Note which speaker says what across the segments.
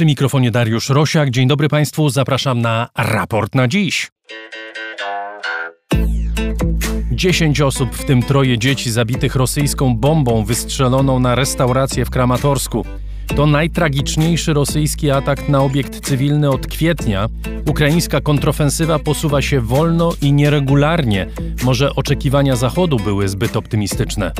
Speaker 1: Przy mikrofonie Dariusz Rosiak. Dzień dobry Państwu, zapraszam na raport na dziś. 10 osób, w tym troje dzieci zabitych rosyjską bombą wystrzeloną na restaurację w Kramatorsku. To najtragiczniejszy rosyjski atak na obiekt cywilny od kwietnia. Ukraińska kontrofensywa posuwa się wolno i nieregularnie. Może oczekiwania Zachodu były zbyt optymistyczne.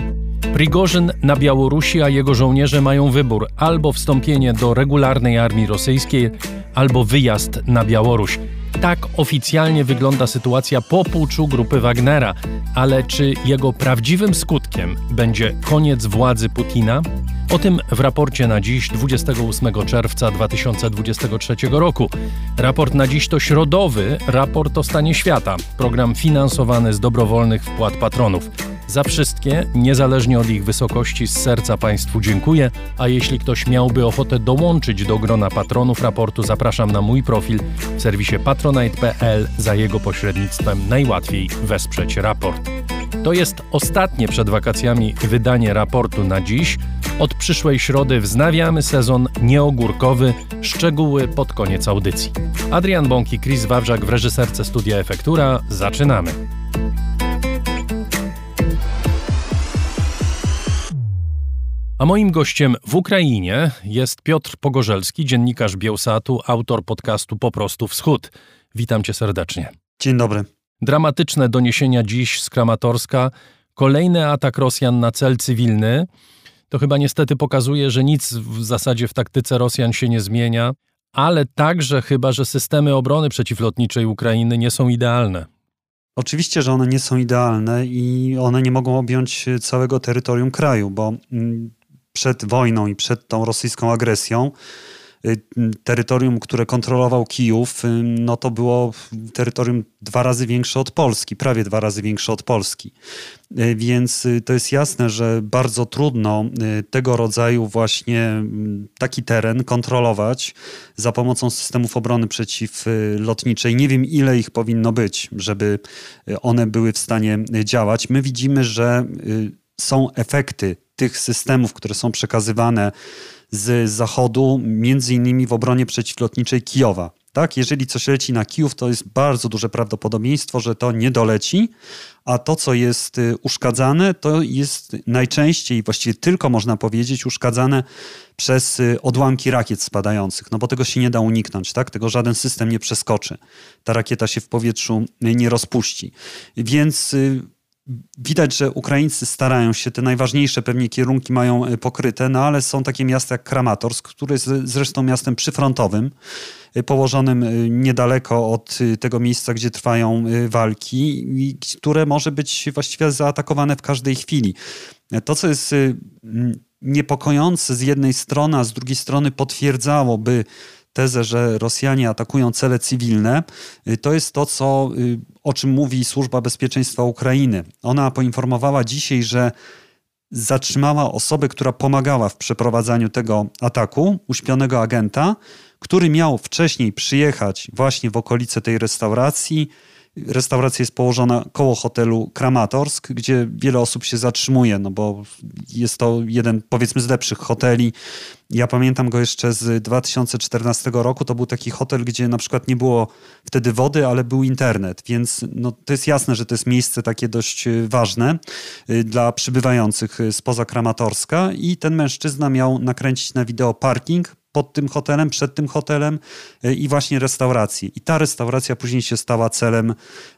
Speaker 1: Prigorzyn na Białorusi, a jego żołnierze mają wybór albo wstąpienie do regularnej armii rosyjskiej, albo wyjazd na Białoruś. Tak oficjalnie wygląda sytuacja po puczu grupy Wagnera, ale czy jego prawdziwym skutkiem będzie koniec władzy Putina? O tym w raporcie na dziś 28 czerwca 2023 roku. Raport na dziś to środowy raport o stanie świata, program finansowany z dobrowolnych wpłat patronów. Za wszystkie, niezależnie od ich wysokości, z serca Państwu dziękuję, a jeśli ktoś miałby ochotę dołączyć do grona patronów raportu, zapraszam na mój profil w serwisie patronite.pl. Za jego pośrednictwem najłatwiej wesprzeć raport. To jest ostatnie przed wakacjami wydanie raportu na dziś. Od przyszłej środy wznawiamy sezon nieogórkowy, szczegóły pod koniec audycji. Adrian Bąk i Chris Wawrzak w reżyserce Studia Efektura. Zaczynamy. A moim gościem w Ukrainie jest Piotr Pogorzelski, dziennikarz Bielsatu, autor podcastu Po prostu Wschód. Witam cię serdecznie.
Speaker 2: Dzień dobry.
Speaker 1: Dramatyczne doniesienia dziś z Kramatorska. Kolejny atak Rosjan na cel cywilny. To chyba niestety pokazuje, że nic w zasadzie w taktyce Rosjan się nie zmienia, ale także chyba, że systemy obrony przeciwlotniczej Ukrainy nie są idealne.
Speaker 2: Oczywiście, że one nie są idealne i one nie mogą objąć całego terytorium kraju, bo mm, przed wojną i przed tą rosyjską agresją terytorium, które kontrolował Kijów, y, no to było terytorium dwa razy większe od Polski, prawie dwa razy większe od Polski. Y, więc to jest jasne, że bardzo trudno tego rodzaju właśnie taki teren kontrolować za pomocą systemów obrony przeciwlotniczej. Nie wiem, ile ich powinno być, żeby one były w stanie działać. My widzimy, że są efekty tych systemów, które są przekazywane z zachodu, między innymi w obronie przeciwlotniczej Kijowa. Tak, jeżeli coś leci na Kijów, to jest bardzo duże prawdopodobieństwo, że to nie doleci, a to, co jest y, uszkadzane, to jest najczęściej, właściwie tylko można powiedzieć, uszkadzane przez y, odłamki rakiet spadających, no bo tego się nie da uniknąć, tak? Tego żaden system nie przeskoczy. Ta rakieta się w powietrzu nie rozpuści. Więc y, Widać, że Ukraińcy starają się, te najważniejsze pewnie kierunki mają e, pokryte, no ale są takie miasta jak Kramatorsk, które jest zresztą miastem przyfrontowym, e, położonym e, niedaleko od tego miejsca, gdzie trwają walki, które może być właściwie zaatakowane w każdej chwili. To, co jest niepokojące z jednej strony, a z drugiej strony potwierdzałoby tezę, że Rosjanie atakują cele cywilne, y, to jest to, co, y, o czym mówi Służba Bezpieczeństwa Ukrainy. Ona poinformowała dzisiaj, że zatrzymała osobę, która pomagała w przeprowadzaniu tego ataku, uśpionego agenta, który miał wcześniej przyjechać właśnie w okolice tej restauracji, Restauracja jest położona koło hotelu Kramatorsk, gdzie wiele osób się zatrzymuje, no bo jest to jeden, powiedzmy, z lepszych hoteli. Ja pamiętam go jeszcze z 2014 roku. To był taki hotel, gdzie na przykład nie było wtedy wody, ale był internet, więc no, to jest jasne, że to jest miejsce takie dość y, ważne y, dla przybywających y, spoza Kramatorska. I ten mężczyzna miał nakręcić na wideo parking pod tym hotelem, przed tym hotelem e, i właśnie restauracji. I ta restauracja później się stała celem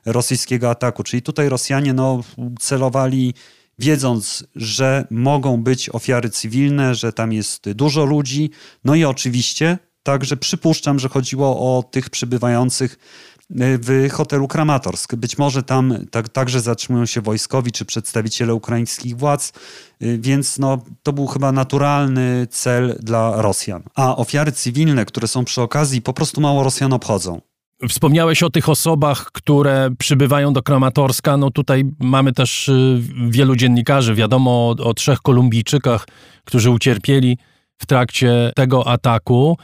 Speaker 2: rosyjskiego ataku. Czyli tutaj Rosjanie no, celowali wiedząc, że mogą być ofiary cywilne, że tam jest dużo ludzi. No i oczywiście także przypuszczam, że chodziło o tych przybywających w hotelu Kramatorsk. Być może tam tak, także zatrzymują się wojskowi czy przedstawiciele ukraińskich władz, y, więc no, to był chyba naturalny cel dla Rosjan. A ofiary cywilne, które są przy okazji, po prostu mało Rosjan obchodzą.
Speaker 1: Wspomniałeś o tych osobach, które przybywają do Kramatorska. No tutaj mamy też y, wielu dziennikarzy. Wiadomo o, o trzech Kolumbijczykach, którzy ucierpieli w trakcie tego ataku.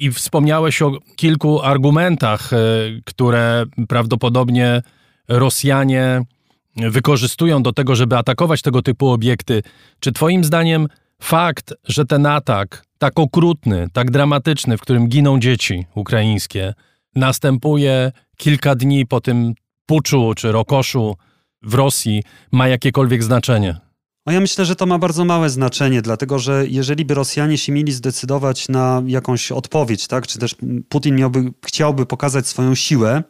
Speaker 1: I wspomniałeś o kilku argumentach, e, które prawdopodobnie Rosjanie wykorzystują do tego, żeby atakować tego typu obiekty. Czy Twoim zdaniem fakt, że ten atak tak okrutny, tak dramatyczny, w którym giną dzieci ukraińskie, następuje kilka dni po tym puczu czy rokoszu w Rosji, ma jakiekolwiek znaczenie?
Speaker 2: No ja myślę, że to ma bardzo małe znaczenie, dlatego że jeżeli by Rosjanie się mieli zdecydować na jakąś odpowiedź, tak, czy też Putin miałby, chciałby pokazać swoją siłę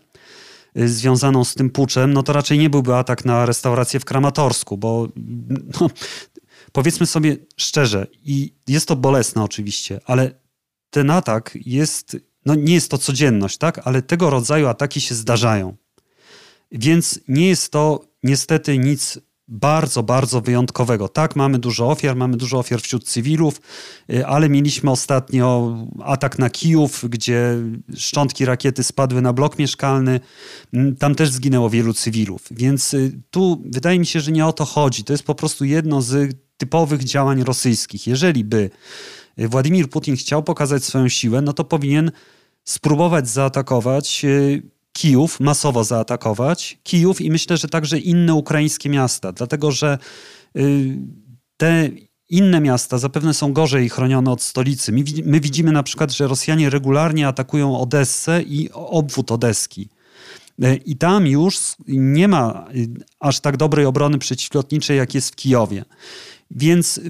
Speaker 2: y, związaną z tym puczem, no to raczej nie byłby atak na restaurację w Kramatorsku, bo no, powiedzmy sobie szczerze, i jest to bolesne oczywiście, ale ten atak jest, no nie jest to codzienność, tak, ale tego rodzaju ataki się zdarzają. Więc nie jest to niestety nic bardzo, bardzo wyjątkowego. Tak, mamy dużo ofiar, mamy dużo ofiar wśród cywilów, y, ale mieliśmy ostatnio atak na Kijów, gdzie szczątki rakiety spadły na blok mieszkalny. Mm, tam też zginęło wielu cywilów. Więc y, tu wydaje mi się, że nie o to chodzi. To jest po prostu jedno z typowych działań rosyjskich. Jeżeli by y, Władimir Putin chciał pokazać swoją siłę, no to powinien spróbować zaatakować Kijów, masowo zaatakować. Kijów i myślę, że także inne ukraińskie miasta, dlatego że y, te inne miasta zapewne są gorzej chronione od stolicy. My, widzimy na przykład, że Rosjanie regularnie atakują Odessę i obwód Odeski. Y, I tam już nie ma y, aż tak dobrej obrony przeciwlotniczej, jak jest w Kijowie. Więc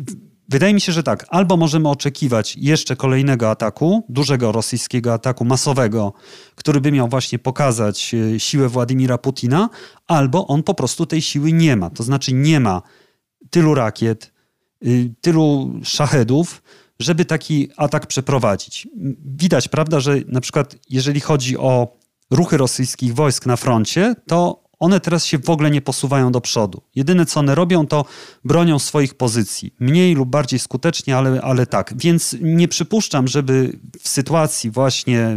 Speaker 2: Wydaje mi się, że tak. Albo możemy oczekiwać jeszcze kolejnego ataku, dużego rosyjskiego ataku masowego, który by miał właśnie pokazać e, siłę Władimira Putina, albo on po prostu tej siły nie ma. To znaczy nie ma tylu rakiet, y, tylu szachedów, żeby taki atak przeprowadzić. Widać, prawda, że na przykład jeżeli chodzi o ruchy rosyjskich wojsk na froncie, to one teraz się w ogóle nie posuwają do przodu. Jedyne, co one robią, to bronią swoich pozycji. Mniej lub bardziej skutecznie, ale, ale tak. Więc nie przypuszczam, żeby w sytuacji właśnie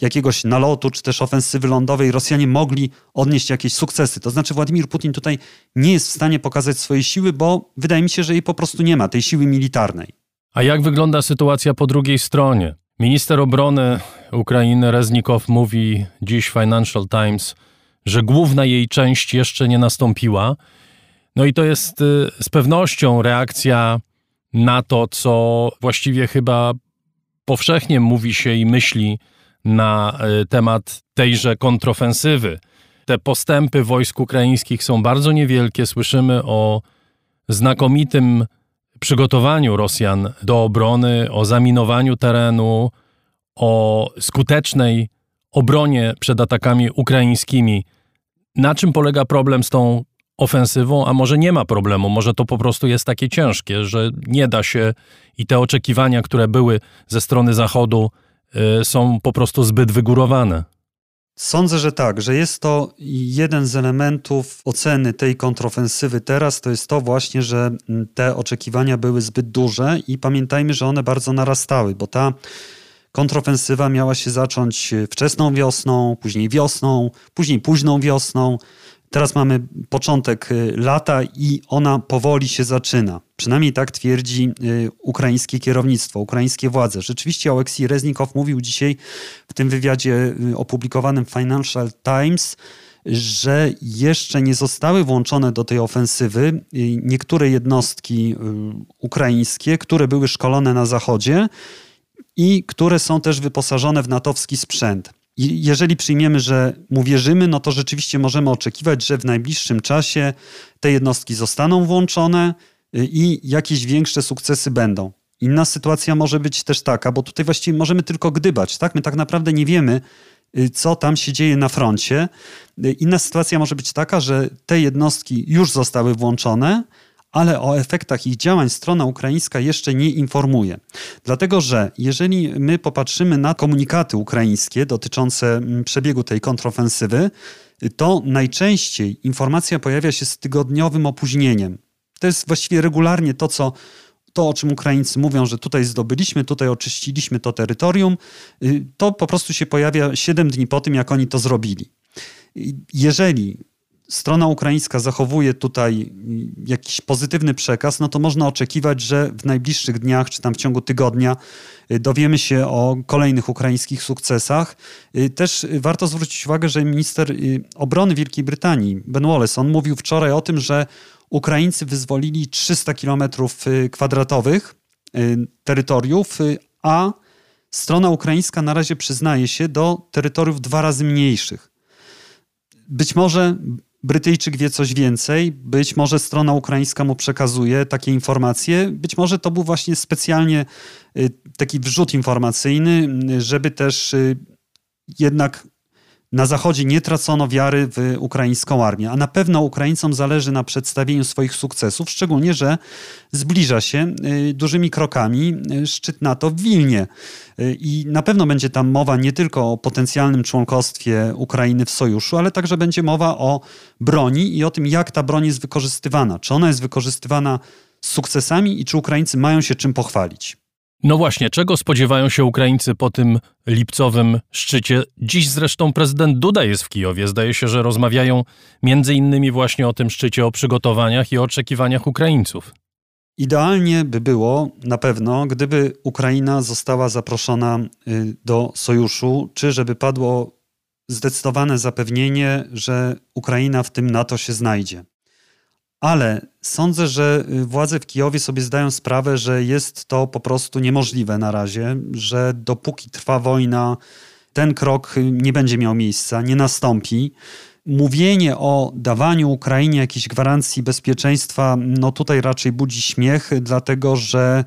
Speaker 2: jakiegoś nalotu czy też ofensywy lądowej Rosjanie mogli odnieść jakieś sukcesy. To znaczy Władimir Putin tutaj nie jest w stanie pokazać swojej siły, bo wydaje mi się, że jej po prostu nie ma, tej siły militarnej.
Speaker 1: A jak wygląda sytuacja po drugiej stronie? Minister obrony Ukrainy Reznikow mówi dziś Financial Times, że główna jej część jeszcze nie nastąpiła. No i to jest y, z pewnością reakcja na to, co właściwie chyba powszechnie mówi się i myśli na y, temat tejże kontrofensywy. Te postępy wojsk ukraińskich są bardzo niewielkie. Słyszymy o znakomitym przygotowaniu Rosjan do obrony, o zaminowaniu terenu, o skutecznej obronie przed atakami ukraińskimi. Na czym polega problem z tą ofensywą, a może nie ma problemu, może to po prostu jest takie ciężkie, że nie da się i te oczekiwania, które były ze strony Zachodu, y, są po prostu zbyt wygórowane.
Speaker 2: Sądzę, że tak, że jest to jeden z elementów oceny tej kontrofensywy teraz, to jest to właśnie, że te oczekiwania były zbyt duże i pamiętajmy, że one bardzo narastały, bo ta Kontrofensywa miała się zacząć wczesną wiosną, później wiosną, później późną wiosną. Teraz mamy początek y, lata i ona powoli się zaczyna. Przynajmniej tak twierdzi y, ukraińskie kierownictwo, ukraińskie władze. Rzeczywiście Oleksij Reznikow mówił dzisiaj w tym wywiadzie opublikowanym w Financial Times, że jeszcze nie zostały włączone do tej ofensywy niektóre jednostki ukraińskie, które były szkolone na Zachodzie i które są też wyposażone w natowski sprzęt. Jeżeli przyjmiemy, że mu wierzymy, no to rzeczywiście możemy oczekiwać, że w najbliższym czasie te jednostki zostaną włączone y, i jakieś większe sukcesy będą. Inna sytuacja może być też taka, bo tutaj właściwie możemy tylko gdybać, tak? My tak naprawdę nie wiemy, y, co tam się dzieje na froncie. Y, inna sytuacja może być taka, że te jednostki już zostały włączone, ale o efektach ich działań strona ukraińska jeszcze nie informuje. Dlatego, że jeżeli my popatrzymy na komunikaty ukraińskie dotyczące mm, przebiegu tej kontrofensywy, to najczęściej informacja pojawia się z tygodniowym opóźnieniem. To jest właściwie regularnie to, co to, o czym Ukraińcy mówią, że tutaj zdobyliśmy, tutaj oczyściliśmy to terytorium, y, to po prostu się pojawia 7 dni po tym, jak oni to zrobili. Jeżeli strona ukraińska zachowuje tutaj jakiś pozytywny przekaz, no to można oczekiwać, że w najbliższych dniach, czy tam w ciągu tygodnia y, dowiemy się o kolejnych ukraińskich sukcesach. Y, też warto zwrócić uwagę, że minister y, obrony Wielkiej Brytanii, Ben Wallace, on mówił wczoraj o tym, że Ukraińcy wyzwolili 300 kilometrów kwadratowych terytoriów, a strona ukraińska na razie przyznaje się do terytoriów dwa razy mniejszych. Być może Brytyjczyk wie coś więcej, być może strona ukraińska mu przekazuje takie informacje, być może to był właśnie specjalnie y, taki wrzut informacyjny, żeby też y, jednak na Zachodzie nie tracono wiary w ukraińską armię, a na pewno Ukraińcom zależy na przedstawieniu swoich sukcesów, szczególnie, że zbliża się y, dużymi krokami y, szczyt NATO w Wilnie. Y, I na pewno będzie tam mowa nie tylko o potencjalnym członkostwie Ukrainy w sojuszu, ale także będzie mowa o broni i o tym, jak ta broń jest wykorzystywana. Czy ona jest wykorzystywana z sukcesami i czy Ukraińcy mają się czym pochwalić.
Speaker 1: No właśnie, czego spodziewają się Ukraińcy po tym lipcowym szczycie? Dziś zresztą prezydent Duda jest w Kijowie. Zdaje się, że rozmawiają między innymi właśnie o tym szczycie, o przygotowaniach i o oczekiwaniach Ukraińców.
Speaker 2: Idealnie by było na pewno, gdyby Ukraina została zaproszona y, do sojuszu, czy żeby padło zdecydowane zapewnienie, że Ukraina w tym NATO się znajdzie ale sądzę, że y, władze w Kijowie sobie zdają sprawę, że jest to po prostu niemożliwe na razie, że dopóki trwa wojna, ten krok y, nie będzie miał miejsca, nie nastąpi. Mówienie o dawaniu Ukrainie jakiejś gwarancji bezpieczeństwa, no tutaj raczej budzi śmiech, dlatego że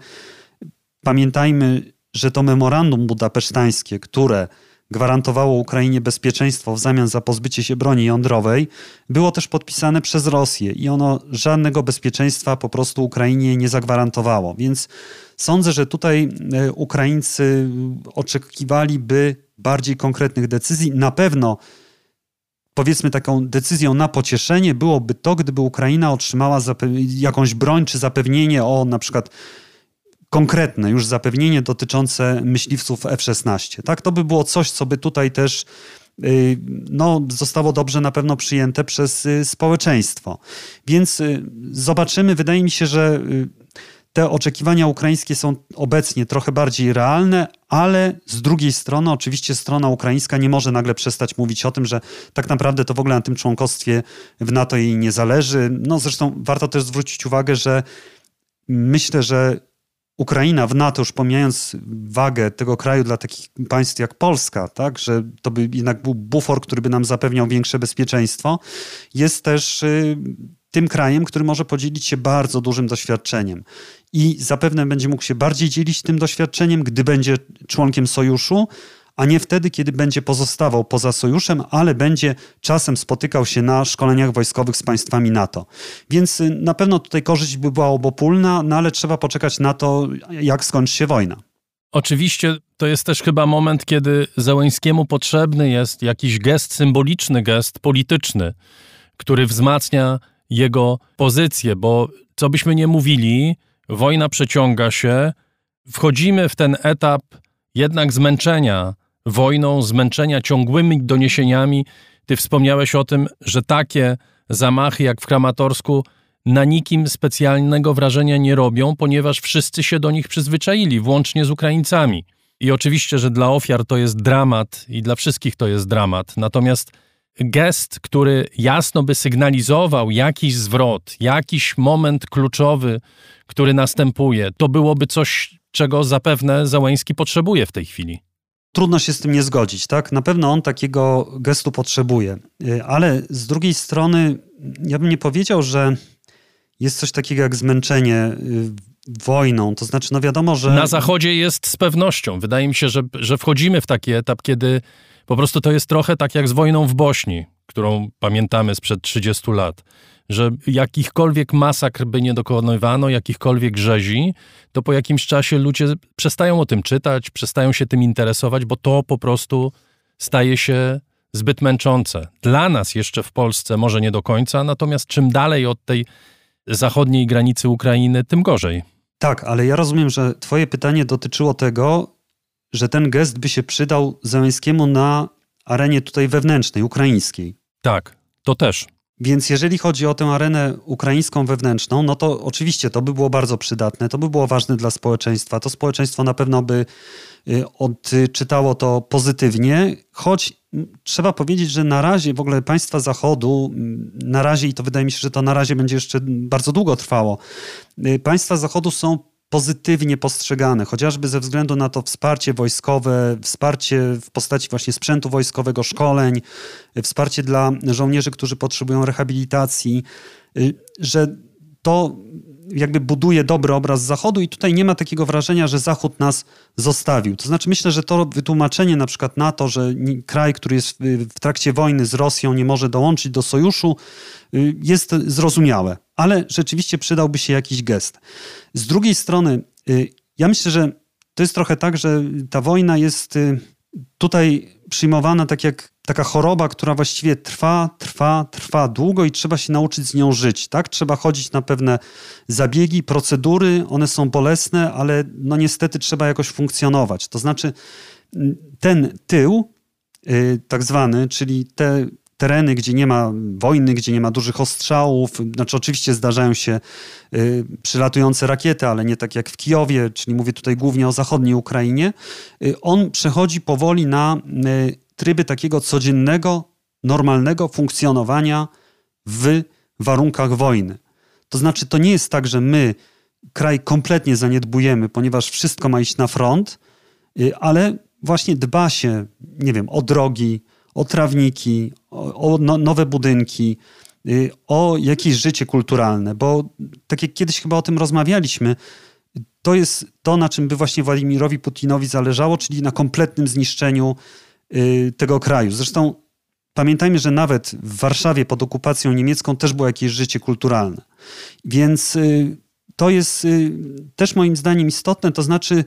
Speaker 2: pamiętajmy, że to memorandum budapesztańskie, które gwarantowało Ukrainie bezpieczeństwo w zamian za pozbycie się broni jądrowej, było też podpisane przez Rosję i ono żadnego bezpieczeństwa po prostu Ukrainie nie zagwarantowało. Więc sądzę, że tutaj e, Ukraińcy oczekiwaliby bardziej konkretnych decyzji. Na pewno powiedzmy taką decyzją na pocieszenie byłoby to, gdyby Ukraina otrzymała jakąś broń czy zapewnienie o na przykład konkretne już zapewnienie dotyczące myśliwców F-16. Tak, to by było coś, co by tutaj też y, no, zostało dobrze na pewno przyjęte przez y, społeczeństwo. Więc y, zobaczymy. Wydaje mi się, że te oczekiwania ukraińskie są obecnie trochę bardziej realne, ale z drugiej strony, oczywiście, strona ukraińska nie może nagle przestać mówić o tym, że tak naprawdę to w ogóle na tym członkostwie w NATO jej nie zależy. No, zresztą warto też zwrócić uwagę, że myślę, że Ukraina w NATO, już pomijając wagę tego kraju dla takich państw jak Polska, tak, że to by jednak był bufor, który by nam zapewniał większe bezpieczeństwo, jest też y, tym krajem, który może podzielić się bardzo dużym doświadczeniem. I zapewne będzie mógł się bardziej dzielić tym doświadczeniem, gdy będzie członkiem sojuszu, a nie wtedy, kiedy będzie pozostawał poza sojuszem, ale będzie czasem spotykał się na szkoleniach wojskowych z państwami NATO. Więc y, na pewno tutaj korzyść by była obopólna, no ale trzeba poczekać na to, jak skończy się wojna.
Speaker 1: Oczywiście to jest też chyba moment, kiedy Zełęńskiemu potrzebny jest jakiś gest, symboliczny gest polityczny, który wzmacnia jego pozycję, bo co byśmy nie mówili, wojna przeciąga się, wchodzimy w ten etap jednak zmęczenia wojną, zmęczenia ciągłymi doniesieniami. Ty wspomniałeś o tym, że takie zamachy jak w Kramatorsku na nikim specjalnego wrażenia nie robią, ponieważ wszyscy się do nich przyzwyczaili, włącznie z Ukraińcami. I oczywiście, że dla ofiar to jest dramat i dla wszystkich to jest dramat. Natomiast gest, który jasno by sygnalizował jakiś zwrot, jakiś moment kluczowy, który następuje, to byłoby coś, czego zapewne Załęski potrzebuje w tej chwili
Speaker 2: trudno się z tym nie zgodzić, tak? Na pewno on takiego gestu potrzebuje, y, ale z drugiej strony ja bym nie powiedział, że jest coś takiego jak zmęczenie y, wojną. To znaczy, no wiadomo, że.
Speaker 1: Na Zachodzie jest z pewnością. Wydaje mi się, że, że wchodzimy w taki etap, kiedy po prostu to jest trochę tak jak z wojną w Bośni, którą pamiętamy sprzed 30 lat że jakichkolwiek masakr by nie dokonywano, jakichkolwiek rzezi, to po jakimś czasie ludzie przestają o tym czytać, przestają się tym interesować, bo to po prostu staje się zbyt męczące. Dla nas jeszcze w Polsce może nie do końca, natomiast czym dalej od tej zachodniej granicy Ukrainy, tym gorzej.
Speaker 2: Tak, ale ja rozumiem, że Twoje pytanie dotyczyło tego, że ten gest by się przydał Zeleńskiemu na arenie tutaj wewnętrznej, ukraińskiej.
Speaker 1: Tak, to też.
Speaker 2: Więc jeżeli chodzi o tę arenę ukraińską wewnętrzną, no to oczywiście to by było bardzo przydatne, to by było ważne dla społeczeństwa. To społeczeństwo na pewno by y, odczytało to pozytywnie, choć trzeba powiedzieć, że na razie w ogóle państwa Zachodu, na razie i to wydaje mi się, że to na razie będzie jeszcze bardzo długo trwało, y, państwa Zachodu są pozytywnie postrzegane, chociażby ze względu na to wsparcie wojskowe, wsparcie w postaci właśnie sprzętu wojskowego, szkoleń, wsparcie dla żołnierzy, którzy potrzebują rehabilitacji, y, że to jakby buduje dobry obraz Zachodu i tutaj nie ma takiego wrażenia, że Zachód nas zostawił. To znaczy myślę, że to wytłumaczenie na przykład na to, że kraj, który jest w trakcie wojny z Rosją nie może dołączyć do sojuszu y, jest zrozumiałe, ale rzeczywiście przydałby się jakiś gest. Z drugiej strony y, ja myślę, że to jest trochę tak, że ta wojna jest y, tutaj przyjmowana tak jak taka choroba, która właściwie trwa, trwa, trwa długo i trzeba się nauczyć z nią żyć. Tak? Trzeba chodzić na pewne zabiegi, procedury, one są bolesne, ale no niestety trzeba jakoś funkcjonować. To znaczy ten tył, yy, tak zwany, czyli te tereny, gdzie nie ma wojny, gdzie nie ma dużych ostrzałów. Znaczy, oczywiście zdarzają się y, przylatujące rakiety, ale nie tak jak w Kijowie, czyli mówię tutaj głównie o zachodniej Ukrainie. Y, on przechodzi powoli na y, tryby takiego codziennego, normalnego funkcjonowania w warunkach wojny. To znaczy, to nie jest tak, że my kraj kompletnie zaniedbujemy, ponieważ wszystko ma iść na front, y, ale właśnie dba się, nie wiem, o drogi, o trawniki, o, o no, nowe budynki, y, o jakieś życie kulturalne, bo tak jak kiedyś chyba o tym rozmawialiśmy, to jest to, na czym by właśnie Władimirowi Putinowi zależało, czyli na kompletnym zniszczeniu y, tego kraju. Zresztą pamiętajmy, że nawet w Warszawie pod okupacją niemiecką też było jakieś życie kulturalne. Więc y, to jest też moim zdaniem istotne, to znaczy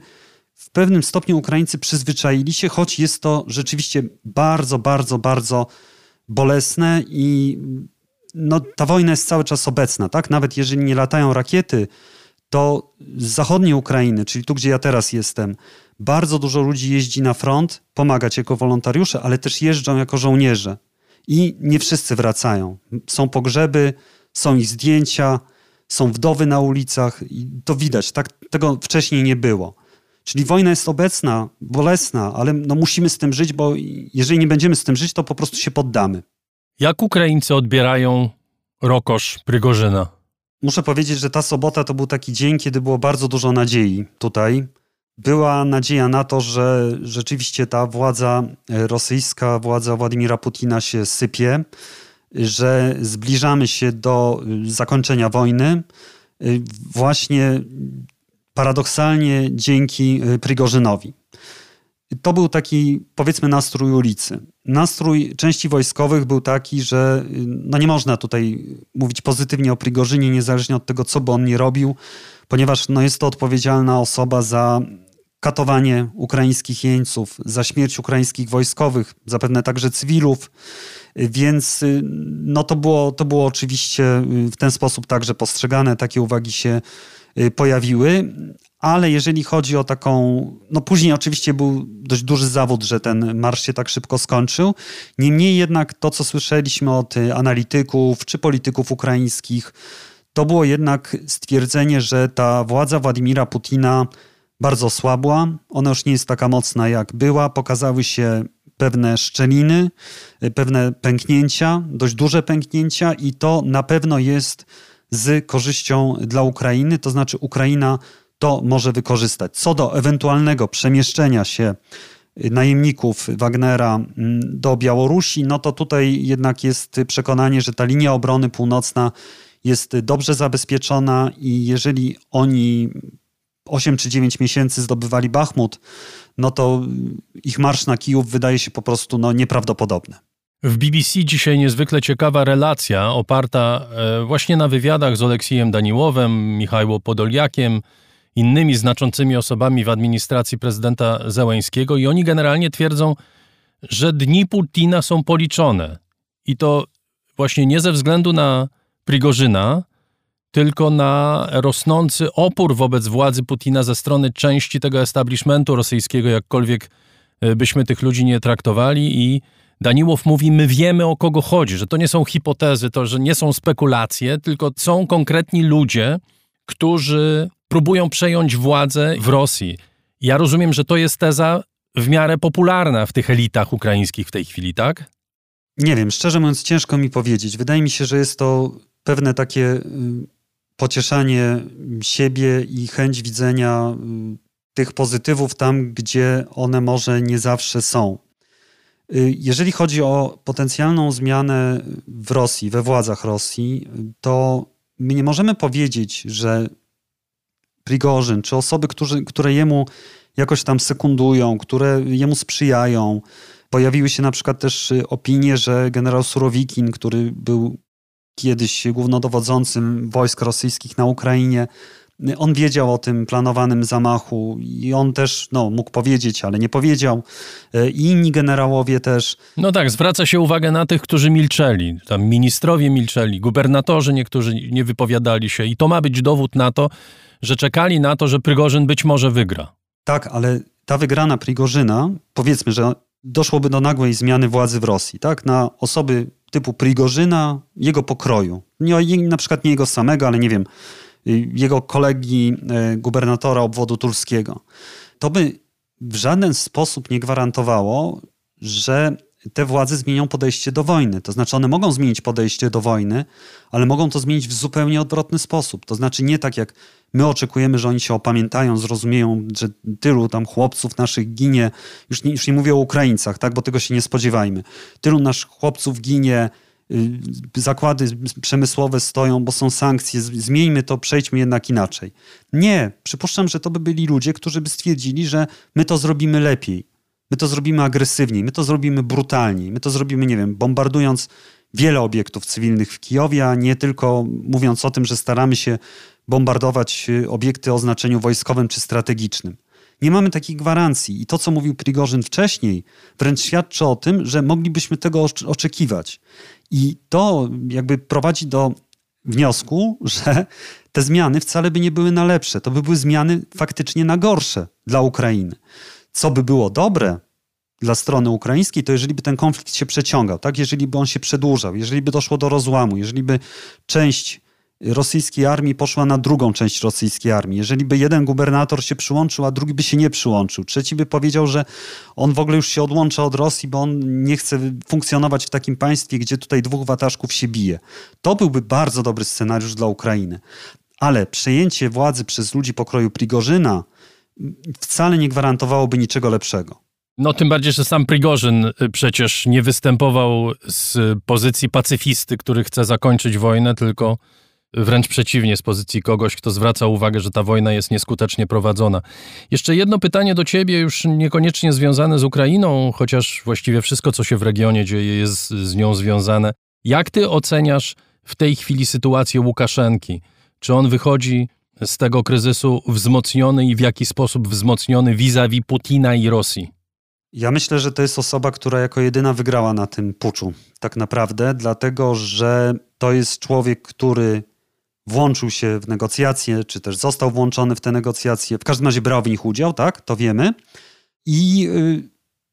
Speaker 2: w pewnym stopniu Ukraińcy przyzwyczaili się, choć jest to rzeczywiście bardzo, bardzo, bardzo bolesne i no, ta wojna jest cały czas obecna, tak? Nawet jeżeli nie latają rakiety, to z zachodniej Ukrainy, czyli tu, gdzie ja teraz jestem, bardzo dużo ludzi jeździ na front pomagać jako wolontariusze, ale też jeżdżą jako żołnierze. I nie wszyscy wracają. Są pogrzeby, są ich zdjęcia, są wdowy na ulicach i to widać. Tak, tego wcześniej nie było. Czyli wojna jest obecna, bolesna, ale no musimy z tym żyć, bo jeżeli nie będziemy z tym żyć, to po prostu się poddamy.
Speaker 1: Jak Ukraińcy odbierają rokosz Prygorzyna?
Speaker 2: Muszę powiedzieć, że ta sobota to był taki dzień, kiedy było bardzo dużo nadziei tutaj. Była nadzieja na to, że rzeczywiście ta władza rosyjska, władza Władimira Putina się sypie, że zbliżamy się do zakończenia wojny. Właśnie paradoksalnie dzięki y, Prigorzynowi. To był taki, powiedzmy, nastrój ulicy. Nastrój części wojskowych był taki, że y, no nie można tutaj mówić pozytywnie o Prigorzynie, niezależnie od tego, co by on nie robił, ponieważ no jest to odpowiedzialna osoba za katowanie ukraińskich jeńców, za śmierć ukraińskich wojskowych, zapewne także cywilów. Więc y, no to, było, to było oczywiście w ten sposób także postrzegane. Takie uwagi się pojawiły, ale jeżeli chodzi o taką, no później oczywiście był dość duży zawód, że ten marsz się tak szybko skończył. Niemniej jednak to, co słyszeliśmy od analityków czy polityków ukraińskich, to było jednak stwierdzenie, że ta władza Władimira Putina bardzo słabła. Ona już nie jest taka mocna, jak była. Pokazały się pewne szczeliny, y, pewne pęknięcia, dość duże pęknięcia, i to na pewno jest z korzyścią dla Ukrainy, to znaczy Ukraina to może wykorzystać. Co do ewentualnego przemieszczenia się najemników Wagnera mm, do Białorusi, no to tutaj jednak jest przekonanie, że ta linia obrony północna jest dobrze zabezpieczona i jeżeli oni 8 czy 9 miesięcy zdobywali Bachmut, no to ich marsz na Kijów wydaje się po prostu no, nieprawdopodobny.
Speaker 1: W BBC dzisiaj niezwykle ciekawa relacja oparta e, właśnie na wywiadach z Oleksijem Daniłowem, Michałem Podoliakiem, innymi znaczącymi osobami w administracji prezydenta Zełęńskiego i oni generalnie twierdzą, że dni Putina są policzone. I to właśnie nie ze względu na Prigorzyna, tylko na rosnący opór wobec władzy Putina ze strony części tego establishmentu rosyjskiego, jakkolwiek e, byśmy tych ludzi nie traktowali i Daniłow mówi, my wiemy o kogo chodzi, że to nie są hipotezy, to że nie są spekulacje, tylko są konkretni ludzie, którzy próbują przejąć władzę w Rosji. Ja rozumiem, że to jest teza w miarę popularna w tych elitach ukraińskich w tej chwili, tak?
Speaker 2: Nie wiem, szczerze mówiąc, ciężko mi powiedzieć. Wydaje mi się, że jest to pewne takie y, pocieszanie siebie i chęć widzenia tych pozytywów tam, gdzie one może nie zawsze są. Y, jeżeli chodzi o potencjalną zmianę w Rosji, we władzach Rosji, to my nie możemy powiedzieć, że Prigorzyn czy osoby, którzy, które jemu jakoś tam sekundują, które jemu sprzyjają. Pojawiły się na przykład też opinie, że generał Surowikin, który był kiedyś głównodowodzącym wojsk rosyjskich na Ukrainie, on wiedział o tym planowanym zamachu i on też no, mógł powiedzieć, ale nie powiedział. E, I inni generałowie też.
Speaker 1: No tak, zwraca się uwagę na tych, którzy milczeli. Tam ministrowie milczeli, gubernatorzy niektórzy nie wypowiadali się. I to ma być dowód na to, że czekali na to, że Prygorzyn być może wygra.
Speaker 2: Tak, ale ta wygrana Prigorzyna, powiedzmy, że doszłoby do nagłej zmiany władzy w Rosji, tak? Na osoby typu Prigorzyna, jego pokroju. Nie, na przykład nie jego samego, ale nie wiem, jego kolegi e, gubernatora obwodu tulskiego. To by w żaden sposób nie gwarantowało, że te władze zmienią podejście do wojny. To znaczy, one mogą zmienić podejście do wojny, ale mogą to zmienić w zupełnie odwrotny sposób. To znaczy, nie tak jak my oczekujemy, że oni się opamiętają, zrozumieją, że tylu tam chłopców naszych ginie, już nie, już nie mówię o Ukraińcach, tak, bo tego się nie spodziewajmy. Tylu naszych chłopców ginie Y, zakłady przemysłowe stoją, bo są sankcje, zmieńmy to, przejdźmy jednak inaczej. Nie, przypuszczam, że to by byli ludzie, którzy by stwierdzili, że my to zrobimy lepiej, my to zrobimy agresywniej, my to zrobimy brutalniej, my to zrobimy, nie wiem, bombardując wiele obiektów cywilnych w Kijowie, a nie tylko mówiąc o tym, że staramy się bombardować y, obiekty o znaczeniu wojskowym czy strategicznym. Nie mamy takiej gwarancji. I to, co mówił Prigorzyn wcześniej, wręcz świadczy o tym, że moglibyśmy tego oczekiwać. I to jakby prowadzi do wniosku, że te zmiany wcale by nie były na lepsze. To by były zmiany faktycznie na gorsze dla Ukrainy. Co by było dobre dla strony ukraińskiej, to jeżeli by ten konflikt się przeciągał, tak? jeżeli by on się przedłużał, jeżeli by doszło do rozłamu, jeżeli by część rosyjskiej armii poszła na drugą część rosyjskiej armii. Jeżeli by jeden gubernator się przyłączył, a drugi by się nie przyłączył, trzeci by powiedział, że on w ogóle już się odłącza od Rosji, bo on nie chce funkcjonować w takim państwie, gdzie tutaj dwóch wataszków się bije. To byłby bardzo dobry scenariusz dla Ukrainy. Ale przejęcie władzy przez ludzi pokroju Prigorzyna wcale nie gwarantowałoby niczego lepszego.
Speaker 1: No tym bardziej, że sam Prigorzyn y, przecież nie występował z pozycji pacyfisty, który chce zakończyć wojnę, tylko Wręcz przeciwnie, z pozycji kogoś, kto zwraca uwagę, że ta wojna jest nieskutecznie prowadzona. Jeszcze jedno pytanie do ciebie, już niekoniecznie związane z Ukrainą, chociaż właściwie wszystko, co się w regionie dzieje, jest z nią związane. Jak ty oceniasz w tej chwili sytuację Łukaszenki? Czy on wychodzi z tego kryzysu wzmocniony i w jaki sposób wzmocniony vis-a-vis Putina i Rosji?
Speaker 2: Ja myślę, że to jest osoba, która jako jedyna wygrała na tym puczu, tak naprawdę, dlatego że to jest człowiek, który włączył się w negocjacje, czy też został włączony w te negocjacje, w każdym razie brał w nich udział, tak, to wiemy. I y,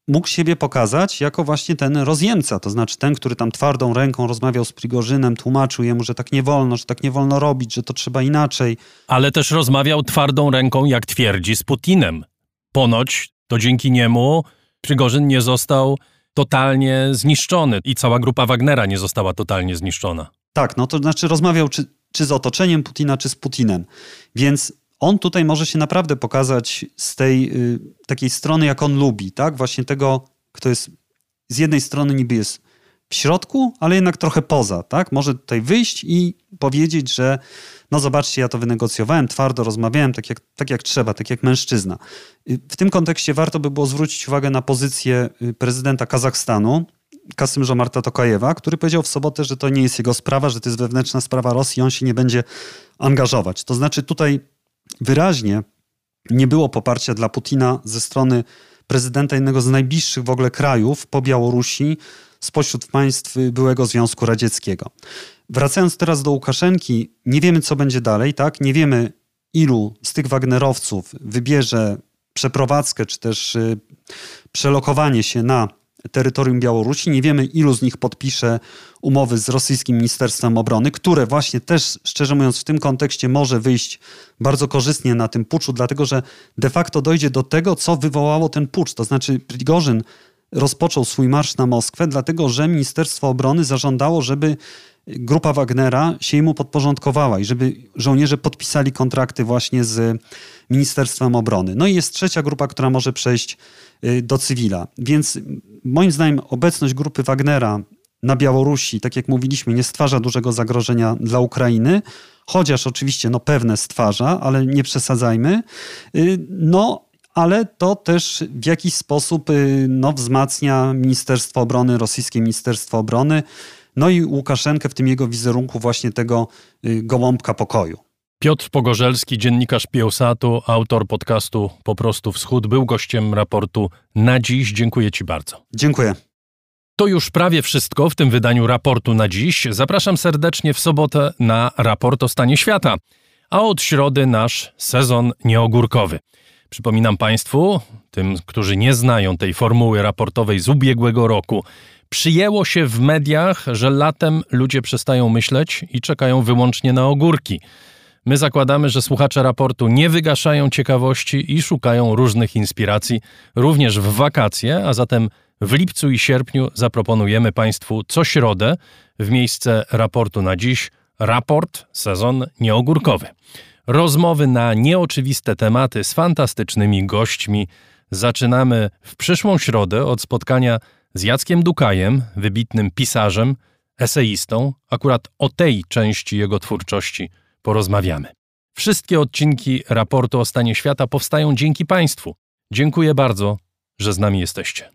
Speaker 2: mógł siebie pokazać jako właśnie ten rozjemca, to znaczy ten, który tam twardą ręką rozmawiał z Prigorzynem, tłumaczył jemu, że tak nie wolno, że tak nie wolno robić, że to trzeba inaczej.
Speaker 1: Ale też rozmawiał twardą ręką, jak twierdzi, z Putinem. Ponoć to dzięki niemu Prigorzyn nie został totalnie zniszczony i cała grupa Wagnera nie została totalnie zniszczona.
Speaker 2: Tak, no to znaczy rozmawiał czy czy z otoczeniem Putina, czy z Putinem. Więc on tutaj może się naprawdę pokazać z tej y, takiej strony, jak on lubi, tak? Właśnie tego, kto jest z jednej strony niby jest w środku, ale jednak trochę poza, tak? Może tutaj wyjść i powiedzieć, że no zobaczcie, ja to wynegocjowałem, twardo rozmawiałem, tak jak, tak jak trzeba, tak jak mężczyzna. Y, w tym kontekście warto by było zwrócić uwagę na pozycję y, prezydenta Kazachstanu, Kasym Żomarta Tokajewa, który powiedział w sobotę, że to nie jest jego sprawa, że to jest wewnętrzna sprawa Rosji, on się nie będzie angażować. To znaczy tutaj wyraźnie nie było poparcia dla Putina ze strony prezydenta jednego z najbliższych w ogóle krajów po Białorusi spośród państw byłego Związku Radzieckiego. Wracając teraz do Łukaszenki, nie wiemy co będzie dalej, tak? Nie wiemy ilu z tych Wagnerowców wybierze przeprowadzkę czy też y, przelokowanie się na terytorium Białorusi. Nie wiemy, ilu z nich podpisze umowy z rosyjskim Ministerstwem Obrony, które właśnie też, szczerze mówiąc, w tym kontekście może wyjść bardzo korzystnie na tym puczu, dlatego że de facto dojdzie do tego, co wywołało ten pucz. To znaczy, Prigorzyn rozpoczął swój marsz na Moskwę, dlatego że Ministerstwo Obrony zażądało, żeby grupa Wagnera się mu podporządkowała i żeby żołnierze podpisali kontrakty właśnie z Ministerstwem Obrony. No i jest trzecia grupa, która może przejść y, do cywila. Więc moim zdaniem obecność grupy Wagnera na Białorusi, tak jak mówiliśmy, nie stwarza dużego zagrożenia dla Ukrainy, chociaż oczywiście no, pewne stwarza, ale nie przesadzajmy. Y, no, ale to też w jakiś sposób y, no, wzmacnia Ministerstwo Obrony, rosyjskie Ministerstwo Obrony, no i Łukaszenkę w tym jego wizerunku właśnie tego y, gołąbka pokoju.
Speaker 1: Piotr Pogorzelski, dziennikarz Piełsatu, autor podcastu Po prostu Wschód, był gościem raportu na dziś. Dziękuję Ci bardzo.
Speaker 2: Dziękuję.
Speaker 1: To już prawie wszystko w tym wydaniu raportu na dziś. Zapraszam serdecznie w sobotę na raport o stanie świata, a od środy nasz sezon nieogórkowy. Przypominam Państwu, tym, którzy nie znają tej formuły raportowej z ubiegłego roku, przyjęło się w mediach, że latem ludzie przestają myśleć i czekają wyłącznie na ogórki. My zakładamy, że słuchacze raportu nie wygaszają ciekawości i szukają różnych inspiracji, również w wakacje, a zatem w lipcu i sierpniu zaproponujemy Państwu co środę w miejsce raportu na dziś raport sezon nieogórkowy. Rozmowy na nieoczywiste tematy z fantastycznymi gośćmi zaczynamy w przyszłą środę od spotkania z Jackiem Dukajem, wybitnym pisarzem, eseistą. Akurat o tej części jego twórczości porozmawiamy. Wszystkie odcinki raportu o stanie świata powstają dzięki Państwu. Dziękuję bardzo, że z nami jesteście.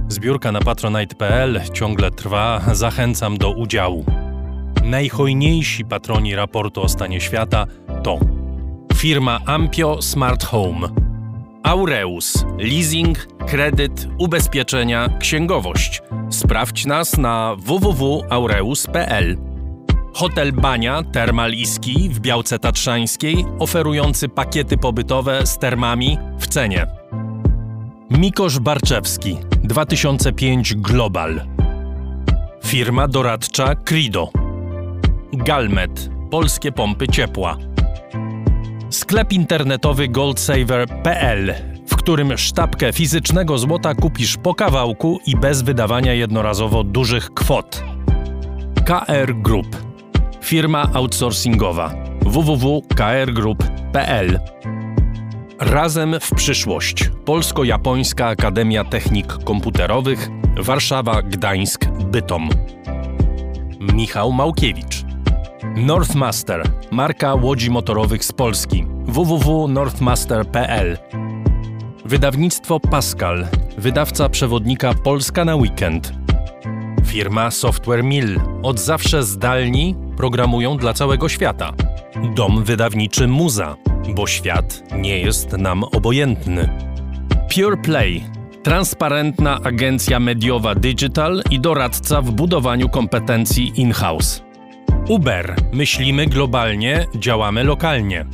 Speaker 1: Zbiórka na patronite.pl ciągle trwa, zachęcam do udziału. Najhojniejsi patroni raportu o stanie świata to firma Ampio Smart Home, Aureus, leasing, kredyt, ubezpieczenia, księgowość. Sprawdź nas na www.aureus.pl. Hotel Bania Termal Iski w Białce Tatrzańskiej, oferujący pakiety pobytowe z termami w cenie. Mikosz Barczewski 2005 Global. Firma doradcza Crido. Galmet Polskie pompy ciepła. Sklep internetowy goldsaver.pl, w którym sztabkę fizycznego złota kupisz po kawałku i bez wydawania jednorazowo dużych kwot. KR Group. Firma outsourcingowa www.krgroup.pl Razem w przyszłość. Polsko-Japońska Akademia Technik Komputerowych Warszawa, Gdańsk, Bytom. Michał Małkiewicz. Northmaster, marka łodzi motorowych z Polski. www.northmaster.pl Wydawnictwo Pascal, wydawca przewodnika Polska na weekend. Firma Software Mill, od zawsze zdalni programują dla całego świata. Dom wydawniczy Muza, bo świat nie jest nam obojętny. Pure Play, transparentna agencja mediowa digital i doradca w budowaniu kompetencji in-house. Uber, myślimy globalnie, działamy lokalnie.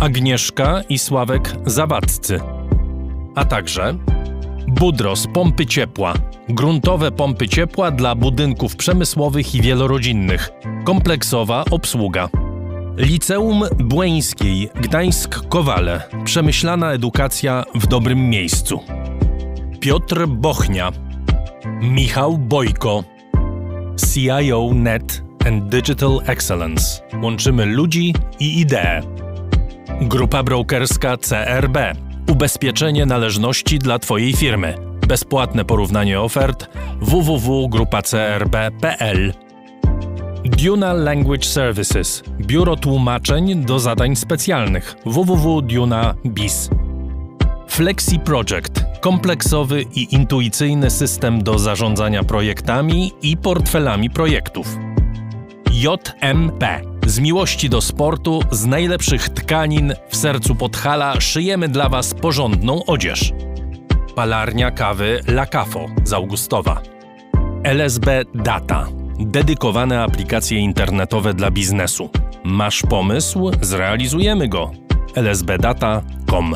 Speaker 1: Agnieszka i Sławek Zawadzcy. A także Budros pompy ciepła. Gruntowe pompy ciepła dla budynków przemysłowych i wielorodzinnych. Kompleksowa obsługa. Liceum Błeńskiej Gdańsk-Kowale. Przemyślana edukacja w dobrym miejscu. Piotr Bochnia. Michał Bojko. CIO Net and Digital Excellence. Łączymy ludzi i idee. Grupa brokerska CRB. Ubezpieczenie należności dla Twojej firmy. Bezpłatne porównanie ofert www.grupacrb.pl Duna Language Services. Biuro tłumaczeń do zadań specjalnych www.duna.biz. Flexi Project. Kompleksowy i intuicyjny system do zarządzania projektami i portfelami projektów. JMP Z miłości do sportu, z najlepszych tkanin w sercu Podhala szyjemy dla Was porządną odzież. Palarnia kawy La Cafo z Augustowa. LSB Data. Dedykowane aplikacje internetowe dla biznesu. Masz pomysł? Zrealizujemy go. lsbdata.com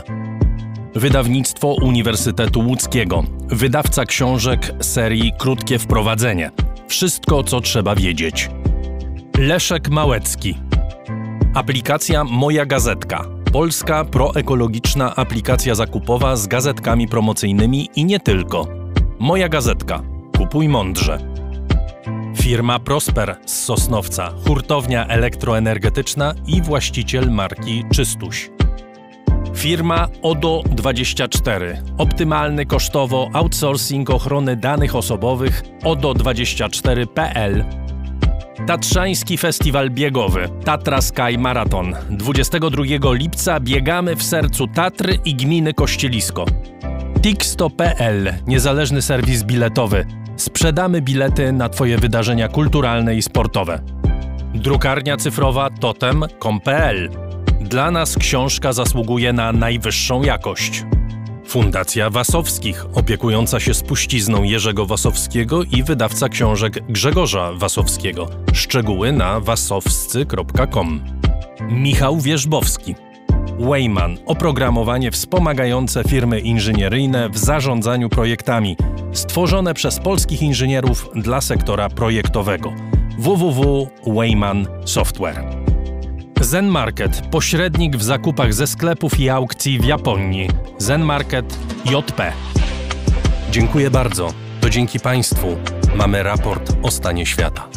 Speaker 1: Wydawnictwo Uniwersytetu Łódzkiego. Wydawca książek serii Krótkie Wprowadzenie. Wszystko, co trzeba wiedzieć. Leszek Małecki. Aplikacja Moja Gazetka. Polska proekologiczna aplikacja zakupowa z gazetkami promocyjnymi i nie tylko. Moja Gazetka. Kupuj mądrze. Firma Prosper z Sosnowca, hurtownia elektroenergetyczna i właściciel marki Czystuś. Firma ODO24. Optymalny kosztowo outsourcing ochrony danych osobowych ODO24.pl. Tatrzański Festiwal Biegowy Tatra Sky Marathon. 22 lipca biegamy w sercu Tatry i gminy Kościelisko. Tixto.pl Niezależny serwis biletowy. Sprzedamy bilety na Twoje wydarzenia kulturalne i sportowe. Drukarnia cyfrowa totem.com.pl Dla nas książka zasługuje na najwyższą jakość. Fundacja Wasowskich, opiekująca się spuścizną Jerzego Wasowskiego i wydawca książek Grzegorza Wasowskiego. Szczegóły na wasowscy.com. Michał Wierzbowski. Wayman oprogramowanie wspomagające firmy inżynieryjne w zarządzaniu projektami, stworzone przez polskich inżynierów dla sektora projektowego. www.wayman Software. Zen Market, pośrednik w zakupach ze sklepów i aukcji w Japonii. Zen Market JP. Dziękuję bardzo. To dzięki Państwu mamy raport o stanie świata.